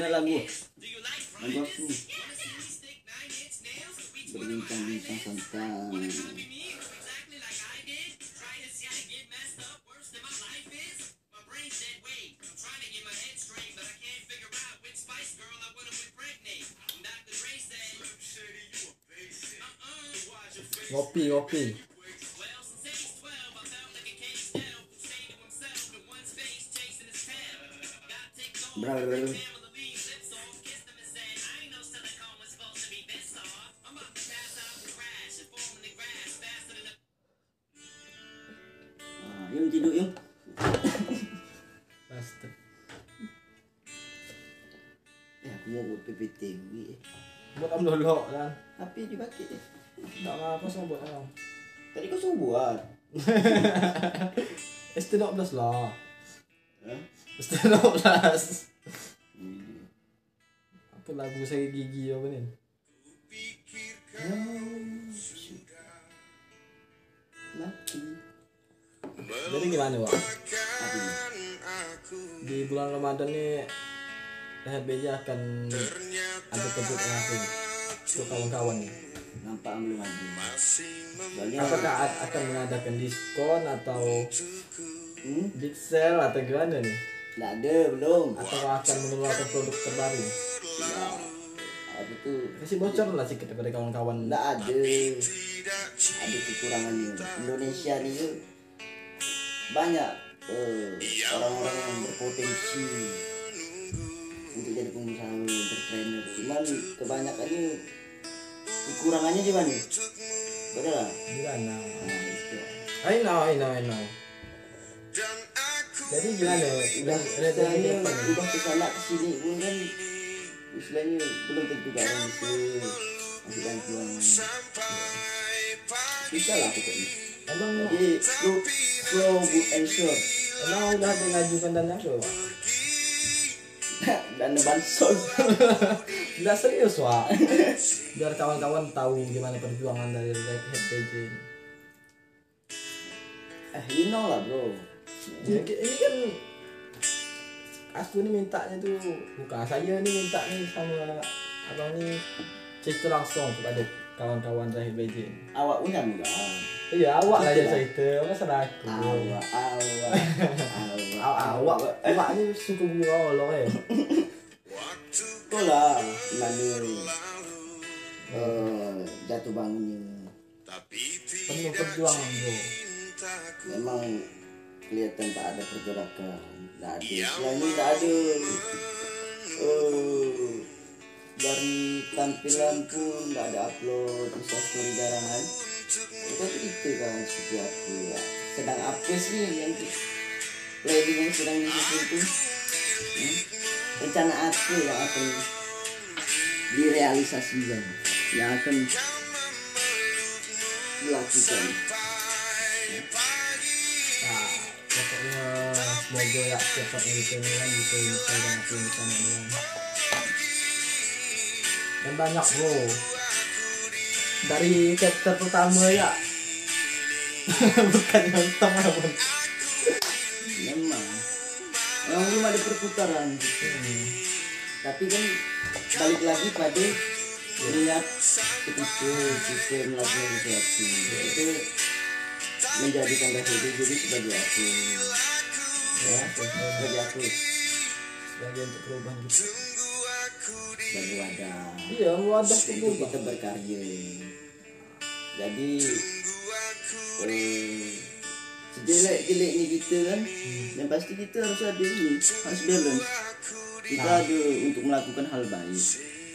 Ini lagu lagu aku berbincang-bincang tentang ngopi ngopi Bra, dulu kan Tapi dipakai deh. tak apa sih buat om Tadi kau suruh buat. ST 12 lah Hah? ST 12 Hmm. apa lagu saya gigi apa nih Mati. jadi gimana wak di bulan Ramadan nih Rehat BJ akan ada kejut lagi untuk kawan-kawan Nampak belum ada. Soalnya apakah akan mengadakan diskon atau hmm? big sale atau gimana nih Nggak ada belum. atau akan mengeluarkan produk terbaru Ya. Apa tuh? kasih bocor lah sedikit kepada kawan-kawan Nggak ada. Ada kekurangannya. Indonesia nih banyak eh, orang-orang yang berpotensi untuk jadi pengusaha entrepreneur. Cuman kebanyakannya kekurangannya di mana? Betul lah. gimana Nah, itu. I know I know I know jadi gimana udah Rehat BJ Istilahnya apa nih udah ke sana ke sini pun kan istilahnya belum tentu gak orang bisa kasih bantuan. Bisa lah pokoknya. emang Jadi slow, slow good and sure. emang udah ada ngajukan dana ke Wak? Dan bansos. Udah serius wah biar kawan-kawan tahu gimana perjuangan dari Red Hat PJ ini. eh, you know lah bro. Ini, ini kan aku nih mintanya tuh bukan saya nih minta nih sama abang nih cerita langsung kepada kawan-kawan Red PJ ini. Awak punya enggak? Iya awak lah Cerita lah. cerita masa aku Awak, awak, awak, Aw- awak awak ini suku gua loh ya Kau lah, mana eh, jatuh bangunnya. penuh perjuangan bro. Memang kelihatan tak ada pergerakan. Tak ada istilahnya tak ada. Eh, dari tampilan pun tak ada upload. Instastory garangan. Itu itu kan seperti apa ya. Sedang apa sih yang planning yang sedang disusun itu Hmm? Rencana apa yang akan direalisasikan yang akan dilakukan pokoknya semoga ya cepat ini kan bisa dan apa yang bisa kan. Dan banyak bro. Dari chapter pertama ya. Bukan nonton pun. Ada perputaran. Hmm. tapi kan balik lagi pada ketika kita melakukan sesuatu. Itu menjadikan resiko jadi sebagai aku. Ya sebagai aku. Sebagai untuk perubahan gitu. sebagai wadah. Iya, wadah untuk kita berkarya. Jadi eh, sejelek-jeleknya kita kan. Dan pasti kita harus ada ini harus balance. Kita ada untuk melakukan hal baik.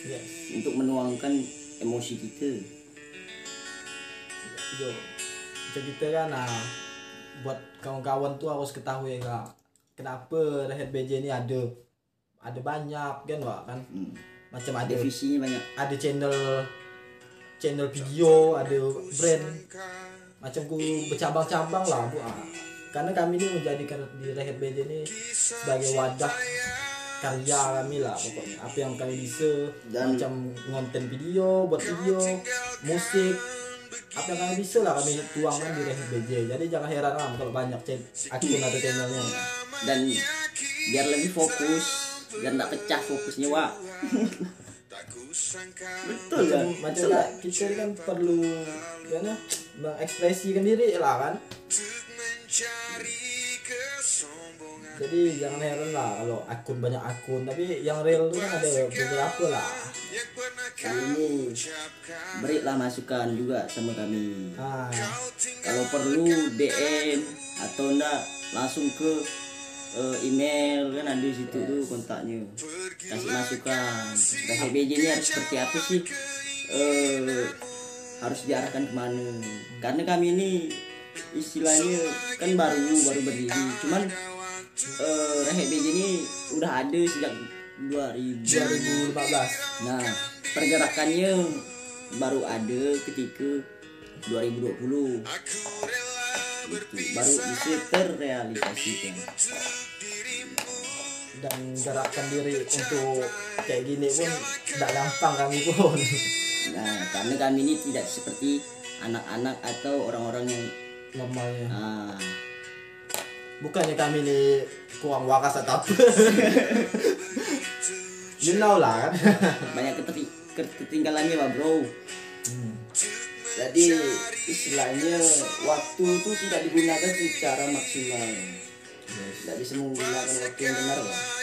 Yes. untuk menuangkan emosi kita. Yo. Jadi kita kan nah buat kawan-kawan tuh harus ketahui ya kak kenapa Rehat BJ ini ada ada banyak kan Wak kan? Hmm. macam ada ada visinya banyak. ada channel channel video ada brand macam ku bercabang-cabang lah bu. Ah. karena kami ini menjadikan di Rehat BJ ini sebagai wadah karya kami lah pokoknya. Apa yang kami bisa Dan- macam ngonten video buat video musik apa yang kami bisa lah kami tuangkan di Rehat BJ jadi jangan heran lah kalau banyak akun atau channelnya. Dan biar lebih fokus biar nggak pecah fokusnya wak betul kan? macam lah, kita kan perlu gimana? Mengekspresikan diri lah kan? Jadi jangan heran lah kalau akun banyak akun. Tapi yang real tu kan ada beberapa lah. Kali ini berilah masukan juga sama kami. Ah kalau perlu DM atau enggak langsung ke eh, email kan ada di situ tuh kontaknya kasih masukan. Kasih BJ ini harus seperti apa sih? eh harus diarahkan ke mana? Karena kami ini istilahnya kan baru baru berdiri. Cuman eh Rehat BJ ini udah ada sejak 2000 2015 Nah, pergerakannya baru ada ketika 2020. Gitu, baru bisa terrealisasikan. Dan gerakkan diri untuk kayak gini pun tidak gampang kami pun Nah, karena kami ini tidak seperti anak-anak atau orang-orang yang normalnya ah, bukannya kami ini kurang waras atau apa you know lah kan banyak ketinggalannya, Pak Bro. Hmm. Jadi istilahnya waktu itu tidak digunakan secara maksimal. Tidak bisa menggunakan waktu yang benar, Pak.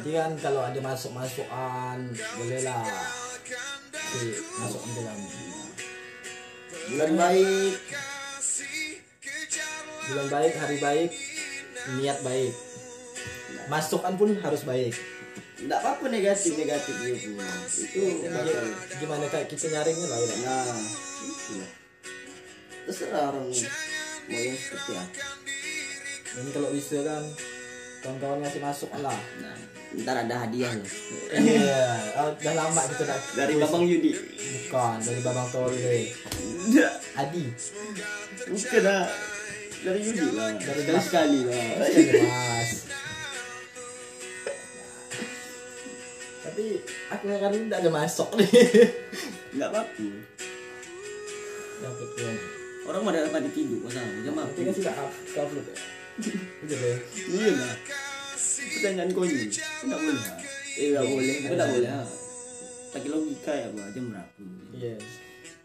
Jadi kan kalau ada masuk masukan bolehlah si masuk ke dalam Bulan baik, bulan baik hari baik niat baik masukan pun harus baik Enggak apa-apa negatif negatif itu. Itu bakal. Gi- gimana kayak kita nyaringnya lah udah Nah, itu lah. Terserah orang mau yang seperti apa. ini kalau bisa kan kawan-kawan ngasih masukan lah Nah, ntar ada hadiah loh. iya oh, udah lama kita tak Dari Babang Yudi. bukan dari babang tole Adi bukan ah. Dari Yudi lah. Dari Sekali sekali lah. Mas tapi aku kan tidak ada masuk nih Enggak apa-apa. dapat tuan Orang mau dapat tidur masalah. Jam apa? kan sudah up upload ya udah deh Iya lah. Pertanyaan kau ini. Enggak boleh. Eh, enggak boleh. Enggak boleh. Pakai logika ya, Pak. Jam berapa? yes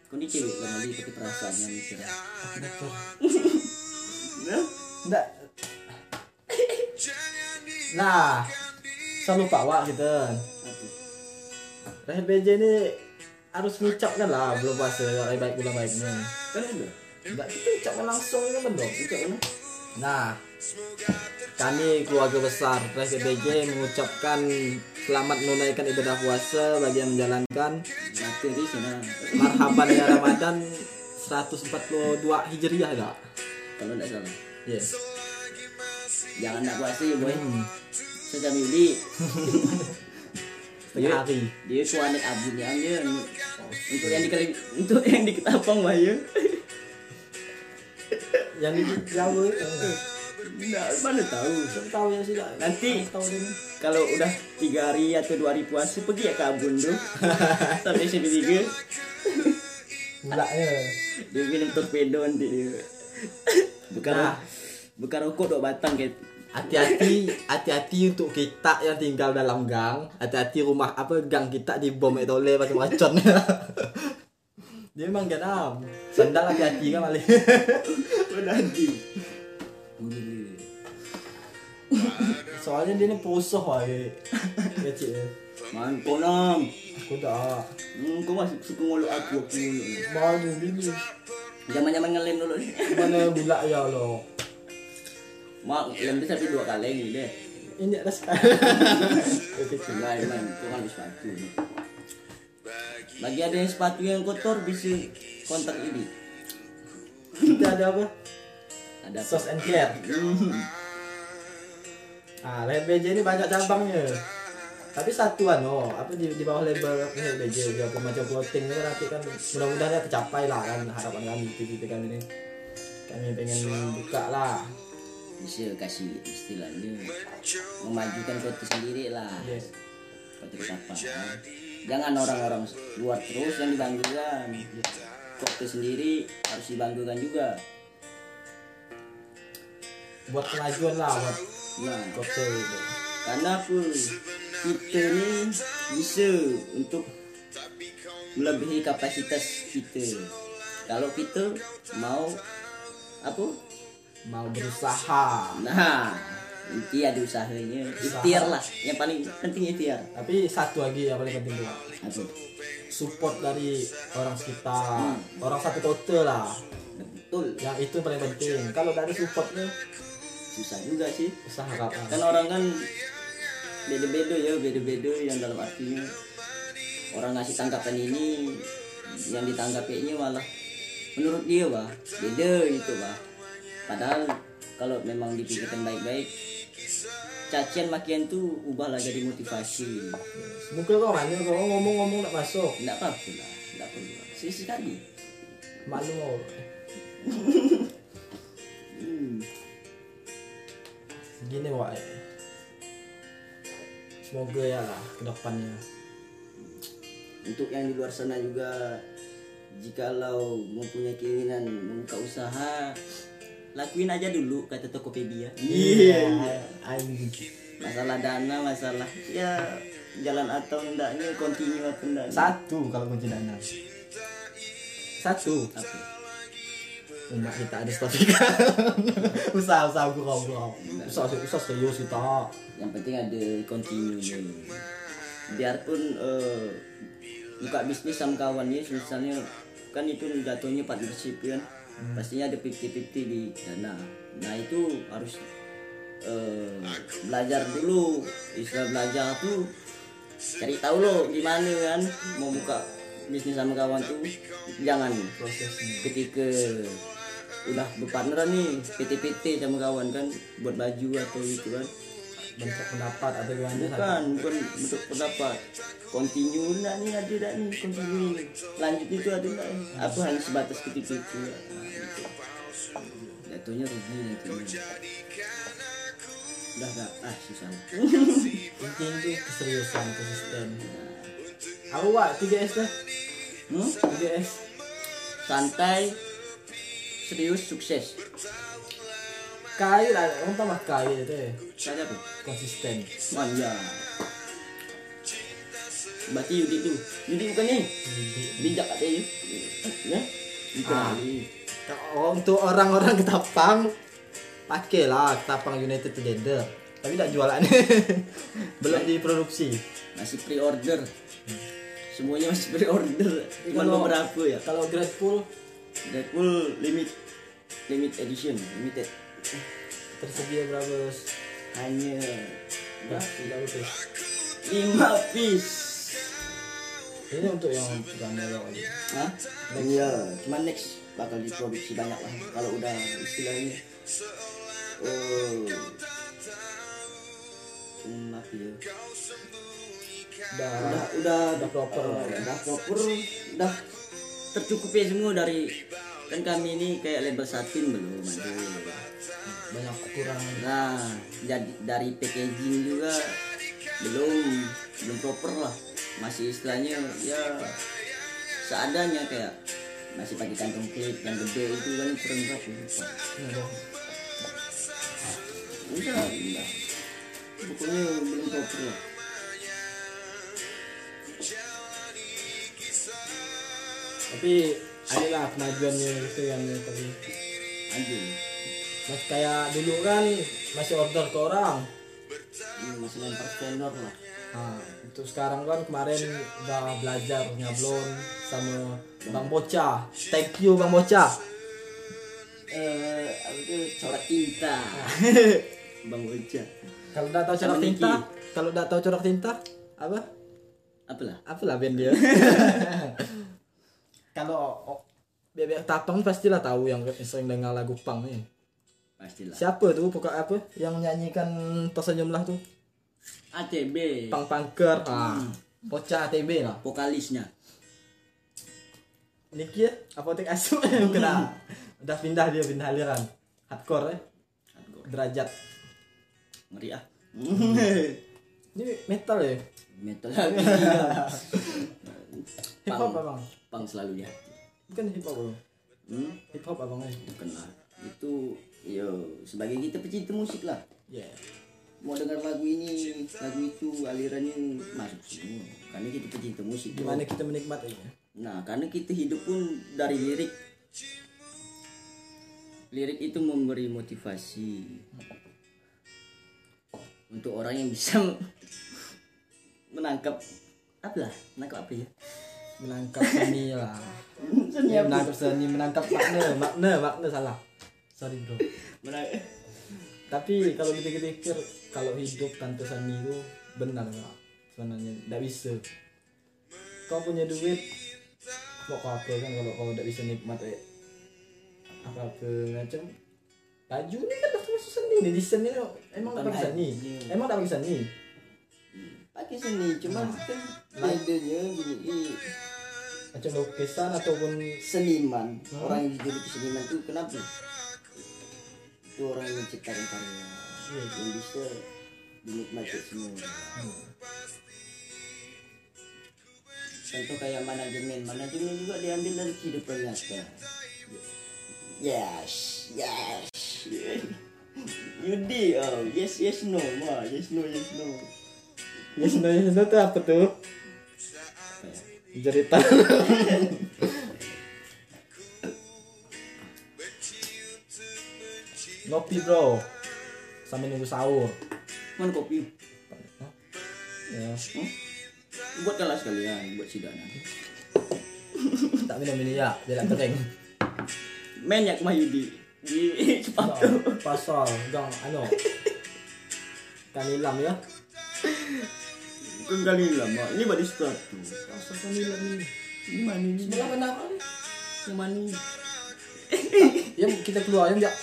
Kau ini cewek kan lagi pakai perasaan yang mikir. Nah, enggak nah saya lupa wak kita apa? Rehat BJ ini harus ngucapkan lah belum puasa hari baik bulan baiknya Kan udah. enggak kita ucapkan langsung kan dong Ucap mana? Nah, kami keluarga besar BJ mengucapkan selamat menunaikan ibadah puasa bagi yang menjalankan marhaban ya Ramadan 142 Hijriah enggak? Kalau enggak salah. Yes. Jangan nak puasa ya, boy. Hmm, Sejam Yuli. setengah hari. Dia suami abun yang dia untuk yang dikali untuk yang diketapang mah ya. Yang di itu. Nah, mana tahu. Saya tahu ya sih. Nanti-. Kalau udah tiga hari atau dua hari puasa pergi ya ke abun tuh sampai SMP tiga Mulanya. dia minum torpedo nanti dia bukan Nah. bukan rokok dua batang kayak Hati-hati, hati-hati untuk kita yang tinggal dalam gang. Hati-hati rumah apa gang kita dibom itu oleh pakai racun. Dia memang genam. Sandal hati-hati kan malih. nanti Soalnya dia ni posoh wae. Kecil dia. man konam Aku tak. hmm, kau masih suka ngolok aku aku Baru gini. zaman zaman ngelem dulu nih Mana bila ya lo. mak lem dia sampai dua kali ini deh Ini ada sekali. Enggak, emang itu kan sepatu. Bagi ada yang sepatu yang kotor bisa kontak ini. Kita ada apa? Ada? Sos and care. Ah, Red BJ ini banyak cabangnya. Tapi satuan oh, apa di, di bawah label Red BJ dia apa macam clothing ini nanti kan mudah-mudahan ya tercapai lah kan harapan kami titik kami ini. Kami pengen buka lah. bisa kasih istilahnya memajukan kota sendiri lah Yes. kota ketapang jangan orang-orang luar terus yang dibanggakan kota sendiri harus dibanggakan juga Buat kemajuan lah buat nah kota itu karena apa? Kita ni bisa untuk melebihi kapasitas kita. Kalau kita mau apa? Mau berusaha. Nah nanti ada usahanya. Ikhtiar lah yang paling penting ikhtiar. Tapi satu lagi yang paling penting juga. Apa? Support dari orang sekitar. Orang satu kota lah. Betul. Yang itu paling penting. Kalau dari supportnya susah juga sih. Usaha kapan kan orang kan beda-beda ya beda-beda yang dalam artinya. Orang ngasih tanggapan ini yang ditanggapinya malah menurut dia bah beda gitu bah padahal kalau memang dipikirkan baik-baik cacian makian tuh ubahlah jadi motivasi. Mungkin kau nanya kau ngomong-ngomong nak masuk. Tidak apa-apa lah tidak perlu sih sekali. Maklum hmm. Gini wak. Semoga ya lah ke depannya untuk yang di luar sana juga jikalau mempunyai keinginan membuka usaha lakuin aja dulu kata Tokopedia. Iya. Anjing. Masalah dana masalah ya jalan atau enggaknya continue atau enggaknya satu kalau kunci dana. Satu. Apa umat kita ada sertifikat usaha usaha gurau gurau usaha usaha serius kita yang penting ada continue biarpun eh, buka bisnis sama kawannya misalnya kan itu jatuhnya partnership kan. Pastinya ada 50-50 di dana. Nah itu harus eh, belajar dulu. Istilah belajar tuh cari tahu lo gimana kan mau buka bisnis sama kawan tuh jangan prosesnya. ketika udah berpartneran nih PT-PT sama kawan kan buat baju atau gitu kan. Bentuk pendapat atau gimana bukan bukan bentuk pendapat. Continue enggak nih ada enggak nih continue. Lanjut itu ada nih? apa hanya sebatas ketika itu ya nah, jatuhnya rugi nantinya udah enggak ah susah. Penting tuh keseriusan konsisten. Aku wak 3S lah hmm? 3S santai serius sukses. Kai lah orang tambah itu ya. Saya apa? Konsisten. Manja berarti Yudi tuh Yudi bukan nih bijak ada ya? Ya dikenali Kalau untuk orang-orang ketapang pakailah ketapang United Together. Tapi tidak jualan. Belum diproduksi. masih pre-order. Semuanya masih pre-order. Cuma beberapa ya. kalau Grateful Deadpool limit limit edition limited tersedia berapa hanya Nah, tidak betul. lima piece Ini untuk yang gambar lagi. Hah? Iya, cuma next bakal diproduksi banyak lah kalau udah istilahnya oh hmm, apa ya Udah udah udah udah proper. udah proper udah tercukupi semua dari kan kami ini kayak label satin belum ada banyak kurang nah jadi dari packaging juga belum belum proper lah. Masih istilahnya ya seadanya kayak masih pakai kantong klip yang gede itu kan kurang berapa Udah. udah udah pokoknya belum proper lah Tapi adalah kemajuannya itu yang tadi. aja Mas kayak dulu kan masih order ke orang. ini masih lempar vendor lah Nah, untuk sekarang kan kemarin udah belajar nyablon sama Bang Bocah. Thank you Bang Bocah. eh apa itu corak tinta bang Oja Kalau udah tahu corak tinta, kalau udah tahu corak tinta, apa? apalah Apalah band dia. kalau oh, bebek tapang pastilah tahu yang sering dengar lagu pang nih. pastilah Siapa tuh pokok apa yang nyanyikan tersenyumlah tuh? ATB Pang pangker. Ah. Bocah ATB lah. vokalisnya Niki ya, apotek asu kena. Udah pindah dia pindah aliran. Hardcore ya. Derajat. ngeri ah Ini metal ya? metal lagi Hip hop abang? selalu hati Bukan hip hop hmm? Hip hop abang ya. bukan lah itu yo sebagai kita pecinta musik lah Yeah. mau dengar lagu ini lagu itu alirannya masuk semua karena kita pecinta musik bro. gimana kita menikmatinya nah karena kita hidup pun dari lirik lirik itu memberi motivasi untuk orang yang bisa menangkap apa lah menangkap apa ya menangkap seni lah. Seni menangkap seni menangkap makna makna makna salah. Sorry bro. Menang- tapi kalau dipikir-pikir kalau hidup tanpa seni itu benar nggak? Sebenarnya tidak bisa. Kau punya duit mau kau apa kan kalau kau tidak bisa nikmat eh, apa apa macam? Baju ini kan termasuk seni nih desain ini emang tak pakai seni emang tak pakai seni pakai seni cuman kan bedanya gini macam lukisan ataupun seniman. Orang yang dijuluki seniman itu kenapa? Itu orang yang menciptakan karya yang bisa dinikmati semua. Contoh kayak manajemen. Manajemen juga diambil dari kehidupan nyata. Yes yes. Yudi oh. Yes yes no. Ma yes no yes no. Ya sebenarnya itu apa tuh ya cerita. Ngopi bro. Sambil nunggu sahur. Mana kopi? Ya. Hmm? buatkanlah sekalian buat sidana tak minum ini ya. Biar tak kering. Banyak mah Yudi. Di sepatu. Pasal. Gang ano kanilam ya kali lama ini buat di sepatu. Pasal kanilam ini ini mana ini sebelah mana yang mana ya kita keluar ya enggak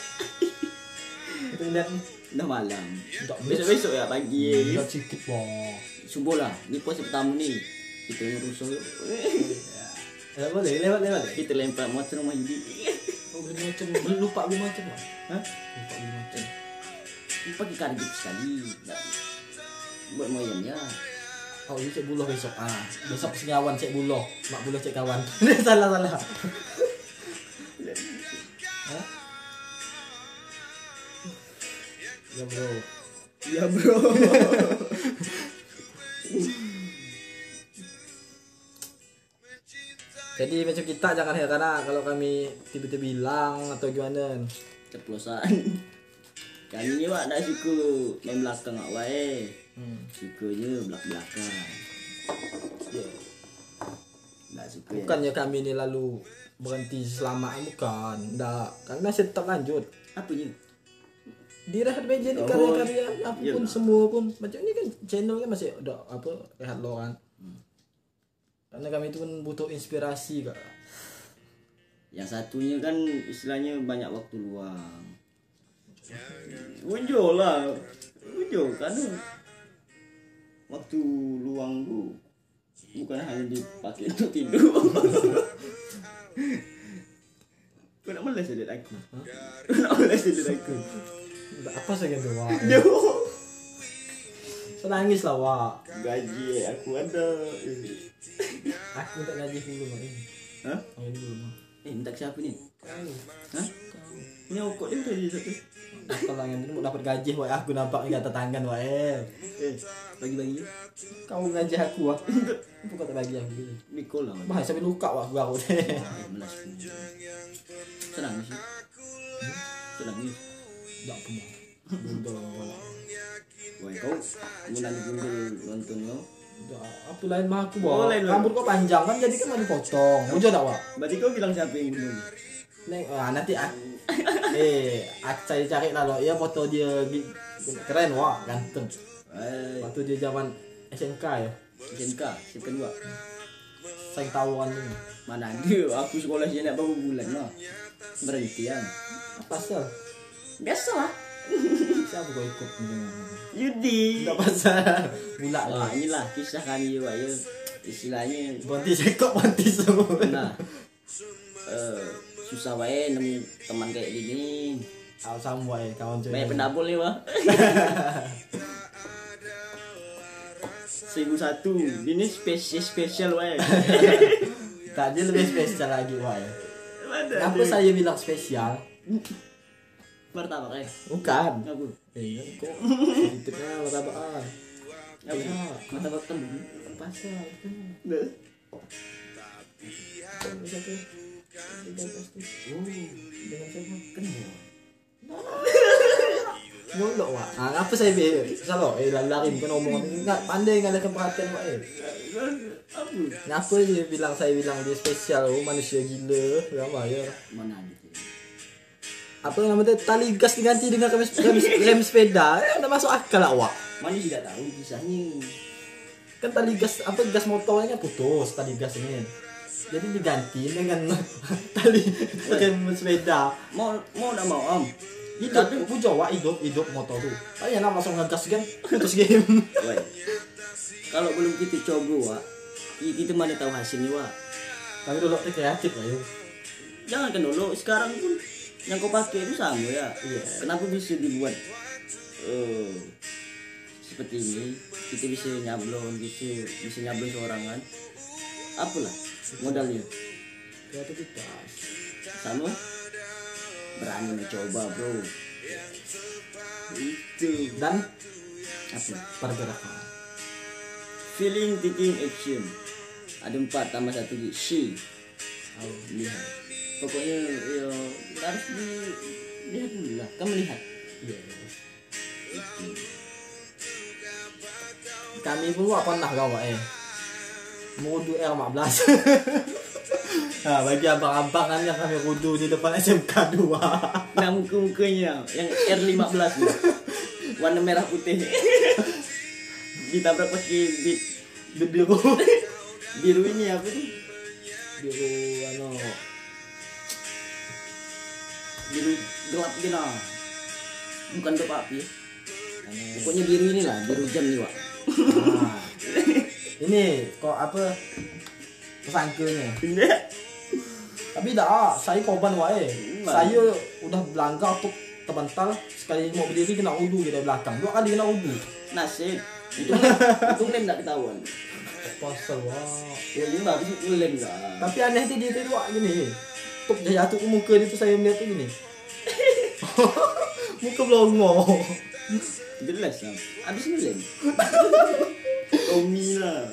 kita lihat. Nih udah malam. Enggak besok besok ya pagi. Enggak sedikit boh subuh lah. Ini puasa pertama nih. Kita ngerusuh ya boleh lewat lewat kita lempar motor rumah Yudi oh beli macam lupa beli macam Hah? lupa beli macam. Ini pakai kardit sekali. Buat moyangnya Oh iya cek buloh besok. Ah besok sengawan cek buloh. Mak buloh cek kawan. Salah salah. Hah? ya bro. Ya bro. Jadi macam kita jangan heran kalau kami tiba-tiba bilang atau gimana. Ceplosan kami ni wak nak suka main belakang awak wae hmm. sukanya belak belakang ya. nak suka ya. bukannya kami ini lalu berhenti selama bukan enggak. Kami masih tetap lanjut. Apa ni di Rehat BJ ini Oh, karya-karya apa pun iyalah. semua pun. Macam ini kan channel kan masih ada apa Rehat lo kan karena kami itu kan butuh inspirasi kak. Yang satunya kan istilahnya banyak waktu luang. Unjuk lah. Unjuk karena Waktu luang tu Bukan hanya dipakai untuk tidur. Kau nak malas edit aku Kau nak malas edit aku apa saja tuh wak? Jauh senangis lah wak. Gaji aku ada. Aku tak gaji dulu mak ini oh ini dulu mak Eh minta ke siapa ni? kau? Ni okok dia tadi satu kalau yang ini mau dapat gaji wak aku nampak kata tangan wak eh. Eh bagi-bagi. Kau gaji aku wak apa kau tak bagi aku. Gitu Mikol lah. Bah, sampai luka wak aku aku. Senang sih. Senang ni tak pernah. Bodoh Wah kau Mulan Google nonton kau apa lain mah aku lah. rambut kau panjang kan jadi kan mau dipotong Bodoh tak wak? Berarti kau bilang siapa yang bunuh Neng, ah, nanti aku, eh, cari cari lah lo. Iya foto dia keren wah, ganteng. Eh Waktu dia zaman SMK ya, SMK Siapa dua saya tahu kan. Mana ada Aku sekolah sini nak berapa bulan lah Berhenti kan Apa pasal? Biasa lah Siapa kau ikut? Yudi Tidak pasal. Bulat Wah lah. inilah kisah kami juga ya Istilahnya Berhenti sekok, berhenti semua. Nah eh, Susah wae nemu teman kayak gini Aw sama eh kawan cuy. Banyak pendabul nih wah Seribu satu Ini spesial spesial wae Tak dia lebih spesial lagi ya. Kenapa ada? saya bilang spesial? Martabak eh Bukan. Aku Eh, kok titipnya martabakan Apa? Iya. Mata bakal pasal itu Nah. Dengan pasti Oh, dengan siapa kenal. Nyolok wak ah, apa saya be salah eh lari bukan omong enggak pandai ngalihkan perhatian wak eh Apa? Ngapa dia bilang saya bilang dia spesial oh, manusia gila Berapa ya Mana ada? Apa namanya tali gas diganti dengan rem, rem, rem sepeda eh, Udah masuk akal lah wak Mana tidak tahu kisahnya. Kan tali gas apa gas motornya kan putus tali gas ini Jadi diganti dengan tali rem sepeda Mau mau tak mau am? Hidup, pujo wak hidup, hidup motor tuh Tanya nak langsung ngegas kan putus game. Kalau belum kita coba, Wak, i- kita mana tahu hasilnya, Wak. Tapi dulu kreatif lah ya Jangan kan dulu, sekarang pun yang kau pakai itu sama ya. Iya. Kenapa bisa dibuat eh seperti ini? Kita bisa nyablon, bisa bisa nyablon seorangan. Apalah modalnya? Kreativitas Sama berani mencoba, bro. Itu Dan apa? pergerakan Feeling, thinking, action. Ada empat tambah satu lagi. She. Oh, lihat. Pokoknya ya harus di lihat dulu lah. Kamu lihat. Iya. Kami pun wak pernah kau eh. Mudu R15. nah, bagi abang-abang kan yang kami rudu di depan SMK 2. Nah muka-mukanya yang R15 ni. Warna merah putih. Ditabrak pakai bit Biru. biru ini apa tu? Biru ano. Biru gelap gini. Bukan gelap api. Pokoknya biru ini lah, biru jam ni wak. Nah. Ini kok apa tersangkanya. Tapi dah, ah, saya korban wae. Hmm. Saya udah belanggar untuk terbental sekali mau berdiri kena udu kita belakang. Dua kali kena udu. Nasib. Itu itu lem tak ketahuan. Pasal wah. Ya ini bagus itu lem lah. Tapi aneh tu dia tu wak gini. Tuk dia jatuh ke muka dia tu saya melihat tu gini. muka belongo. Jelas lah. Habis ni lem. Tommy lah.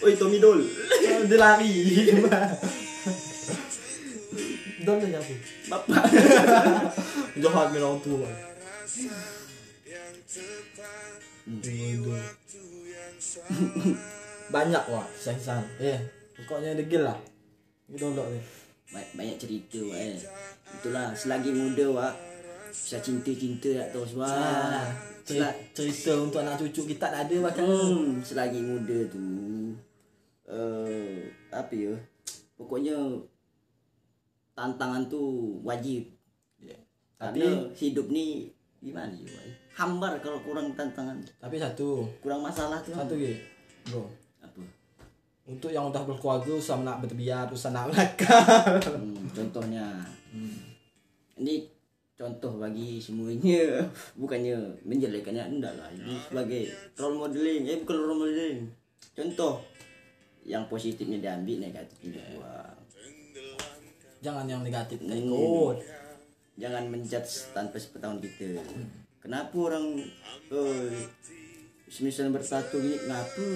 Oi Tommy Dol. dia lari. Don tu siapa? Bapak. Jahat dengan orang tua. Banyak wah kisah-kisah. Eh, pokoknya degil lah. Kita dulu ni. Ba- Banyak cerita wak eh. Itulah selagi muda wak. Bisa cinta-cinta tak tahu sebab. Cerita, untuk anak cucu kita tak ada bahkan. hmm, selagi muda tu. Uh, apa ya? Pokoknya tantangan tu wajib. Ya. Tapi hidup ni gimana ya? Hambar kalau kurang tantangan. Tapi satu, Kurang masalah tu. satu lagi. Bro, Apa? untuk yang udah berkeluarga usah nak bertebiat, usah nak nakal. Hmm, contohnya. Ini contoh bagi semuanya bukannya menjelekannya enggak lah. Ini sebagai role modeling eh bukan role modeling. Contoh yang positifnya diambil negatifnya dibuang. Jangan yang negatif ikut. jangan menjudge tanpa sepengetahuan kita. Kenapa orang oh, semisal bertato gini kenapa?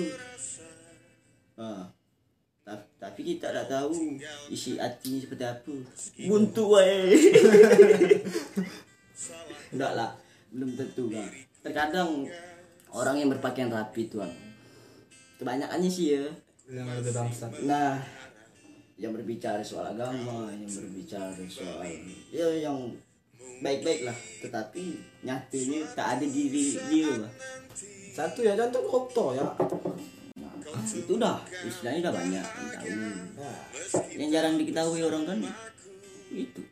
Ah tapi kita tak tahu isi hatinya seperti apa buntu wae enggak lah belum tentu kan terkadang orang yang berpakaian rapi tuan kebanyakannya sih ya Yang ada bangsa. Nah, yang berbicara soal agama, yang berbicara soal ya yang baik-baik lah, tetapi nyatanya tak ada diri dia lah. Satu ya contoh kotor ya. Itu dah istilahnya dah banyak yang tahu. Nah, Yang jarang diketahui orang kan itu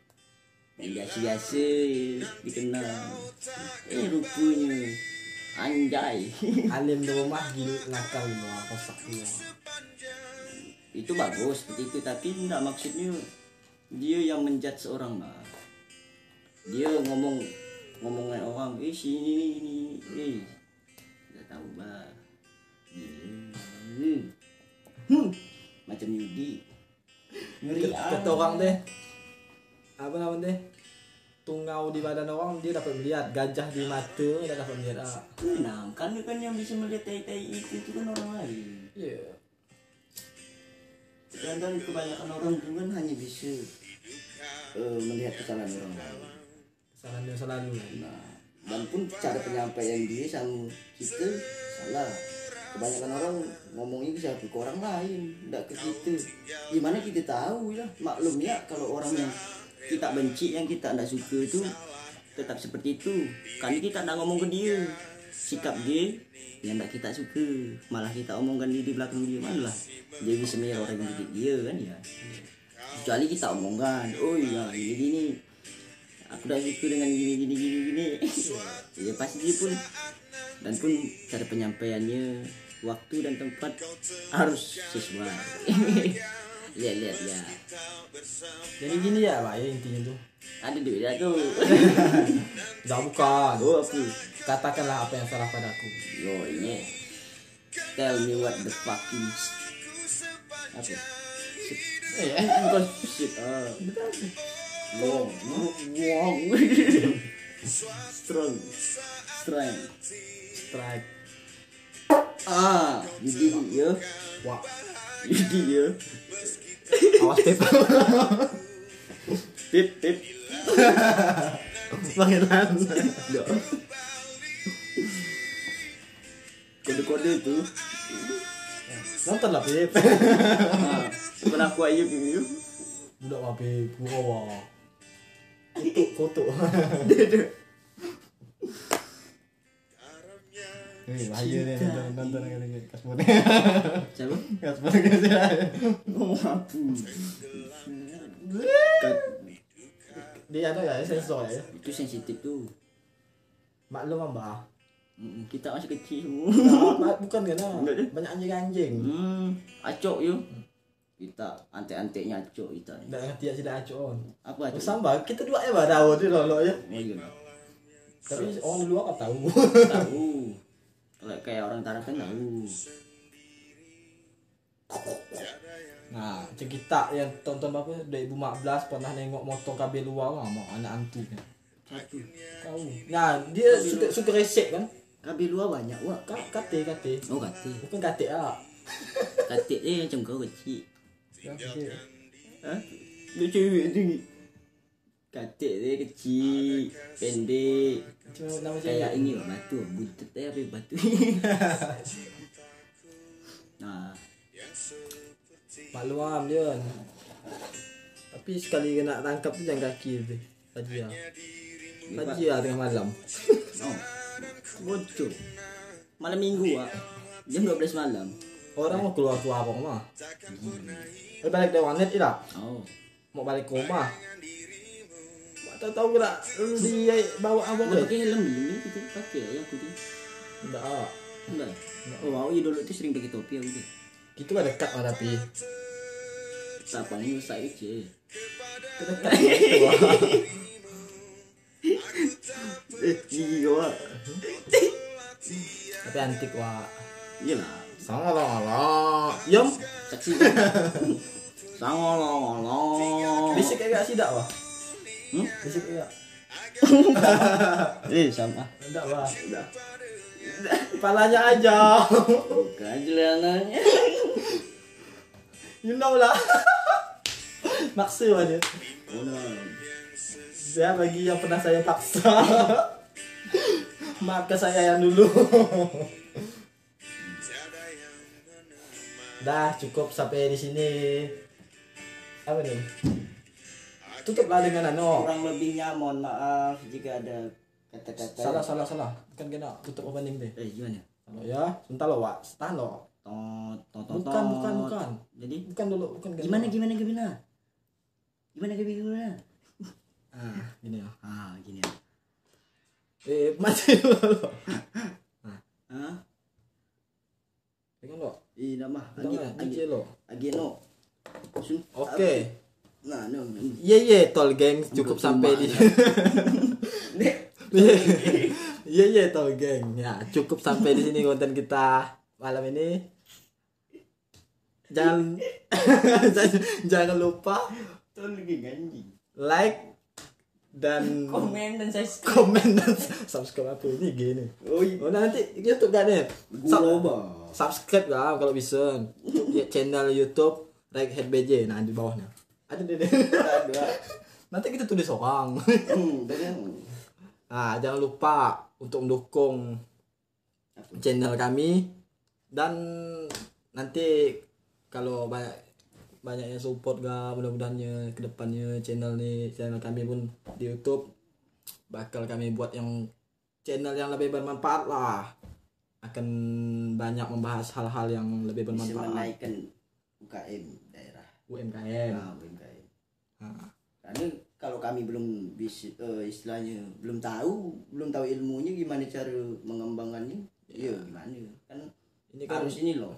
yang biasa-biasa dikenal. Eh rupanya anjay. alim di rumah gila nakal semua, kosak semua. itu bagus seperti itu tapi enggak maksudnya dia yang menjudge seorang mah dia ngomong ngomongin orang eh sini ini eh enggak tahu bah hmm. hmm. macam Yudi. Ngeri Kata orang deh apa nama deh bengau di badan orang dia dapat melihat. Gajah di mata dia dapat melihat. Ah. Nah karena kan yang bisa melihat tai-tai itu itu kan orang lain. Iya. Kadang kebanyakan orang tuh kan hanya bisa eh, melihat kesalahan orang lain. Kesalahan yang selalu. Nah dan pun cara penyampaian dia sama kita salah kebanyakan orang ngomongnya ke siapa ke orang lain tidak ke kita. Gimana kita tahu ya? Maklum ya kalau orang yang kita benci yang kita tidak suka itu tetap seperti itu. Kan kita tidak ngomong ke dia. Sikap dia yang tidak kita suka. Malah kita omongkan dia di belakang dia mana lah. Dia bisa melihat orang yang didik dia kan ya. Kecuali kita omongkan oh iya ini gini aku udah suka dengan gini gini gini gini. Ya pasti dia pun dan pun cara penyampaiannya waktu dan tempat harus sesuai. Lihat-lihat ya jadi gini ya pak ya intinya tuh. Ada duit dah tu. Dah bukan oh apa katakanlah apa yang salah padaku oh yeah tell me what the fucking apa? Eh eh bukan shit ah. Long long strong. Strength. Strike ah jadi ya wah. Jadi ya awas pep tip tip. Pangeran kode-kode itu nonton lah pep ah bukan aku aja gitu budak lah pep gua itu foto Eh, bahaya nih nonton nonton lagi kasbon. siapa Kasbon gitu ya. ngomong apa Dia ada ya sensor ya. itu sensitif tuh Maklum mbak. Kita masih kecil semua Nah, bukan kan? Deh. Banyak anjing-anjing. hmm acok yuk kita antek-anteknya acok kita Nggak ngerti ya tidak acon. apa acok Sama kita dua ya dah tahu dia lolo ya. iya Tapi orang luar kan tahu. tahu kayak orang Tarakan tahu Nah, macam kita yang tonton apa 2015 pernah nengok motor kabel luar lah mau anak antu kan. satu Tahu. Nah, dia suka suka resek kan. kabel luar banyak wak Ka- Kate kate. oh kate Bukan kate ah. kate eh macam kau kecil Yang kecil. Hah? Dia cewek tinggi kate dia kecil pendek Cuma nama kayak saya. ini wak, batu buntut eh apa batu nah Maklum dia. Tapi sekali kena tangkap tu jangan kaki tu. Haji ah. Haji ah tengah malam. oh bocor malam minggu wak jam 12 malam Orang mau keluar keluar apa mah. Eh balik dari warnet tidak? oh Mau balik ke rumah. Tak tahu lu dia bawa abang Udah pakai helm ini gitu pakai yang putih Enggak. ah. enggak oh wow iya dulu tuh sering pakai topi aku deh Itu kan dekat mah tapi. tapangnya rusak aja Itu dekat mah itu, ah. eh gigi gua Tapi antik wah. iya lah Sama lah lah. Yom. saksi sangolong Bisik kayak sidak wah. Hmm? Bisik kayak. eh sama Enggak wah. Enggak. Kepalanya aja. bukan jelananya you know lah. Maksud aja. Saya bagi yang pernah saya paksa. Maafkan saya yang dulu. Dah cukup sampai di sini. Apa nih? Tutuplah dengan ano. kurang lebihnya mohon maaf jika ada kata-kata Salah salah salah. Bukan kena tutup opening deh. eh gimana Halo ya, sebentar lo, Wak. Tahan lo. tot tot tot Bukan, bukan, bukan. jadi Bukan dulu, bukan gimana gimana gimana gimana gimana Ah, gini ya. ah gini ya Eh, mati dulu. ah Pegang lo. Ih, agi agi agi lo. ageno. Sun. Nah, no. Iya iya tol geng cukup sampai di Dek. Iya iya tol geng ya cukup sampai di sini konten kita malam ini. Jangan jangan lupa Tuh lagi ganjing. like dan komen dan saya komen dan subscribe apa ini gini. Oh iya oh nanti YouTube kan ya? Gua bah subscribe lah kalau bisa. Ya, channel YouTube Raghead BJ nah di bawahnya ada deh. Ada. Nanti kita tulis orang. Hmm nah jangan lupa untuk mendukung channel kami. Dan nanti kalau banyak banyak yang support ga mudah-mudahannya ke depannya channel nih channel kami pun di YouTube. Bakal kami buat yang channel yang lebih bermanfaat lah. Akan banyak membahas hal-hal yang lebih bisa bermanfaat. menaikkan UKM UMKM nah UMKM karena kalau kami belum bisa eh, istilahnya belum tahu belum tahu ilmunya gimana cara mengembangkannya iya gimana? Kan ini kan harus ini loh.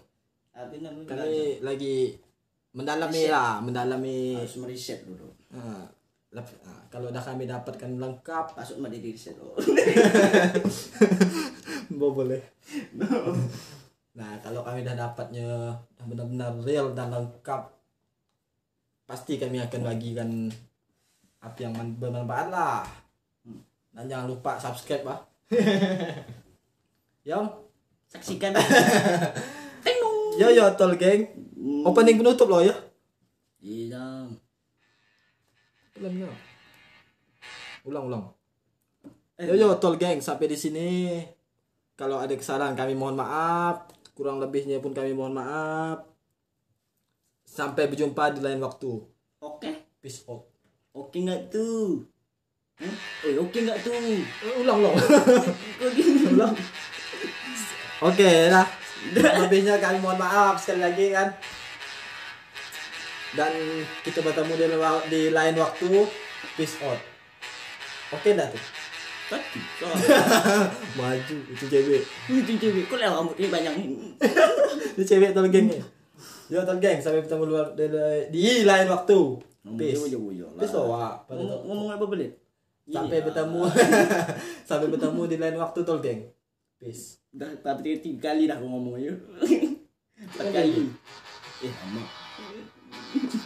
Apa namanya kami lagi mendalami lah mendalami harus meriset dulu. Nah, lep- kalau udah kami dapatkan lengkap. Masuk mah di riset oh. Bo boleh. nah, kalau kami udah dapatnya benar-benar real dan lengkap, pasti kami akan bagikan apa yang man- bermanfaat lah. Dan jangan lupa subscribe lah. Yo, saksikan yo yo tol geng. Opening penutup loh ya. iya yo. Ulang ulang. Yo yo tol geng sampai di sini. Kalau ada kesalahan kami mohon maaf. Kurang lebihnya pun kami mohon maaf. Sampai berjumpa di lain waktu. oke Peace out. oke nggak tuh Hah? eh oke nggak tuh Eh, Ulang ulang. gini ulang. Oke lah. Lebihnya kami mohon maaf sekali lagi kan. Dan kita bertemu di, di lain waktu. Peace out. Oke dah tuh. Tadi, Maju itu cewek. itu cewek kok lah rambutnya banyak Ini cewek tol geng Yo tol geng sampai bertemu luar di, di lain waktu. Peace. Peace loh, Ngomong, apa boleh? Sampai Iya. bertemu sampai bertemu di lain waktu tol geng. Peace. Udah tapi tiga, tiga kali dah aku ngomong ya. Empat kali. Eh, lama.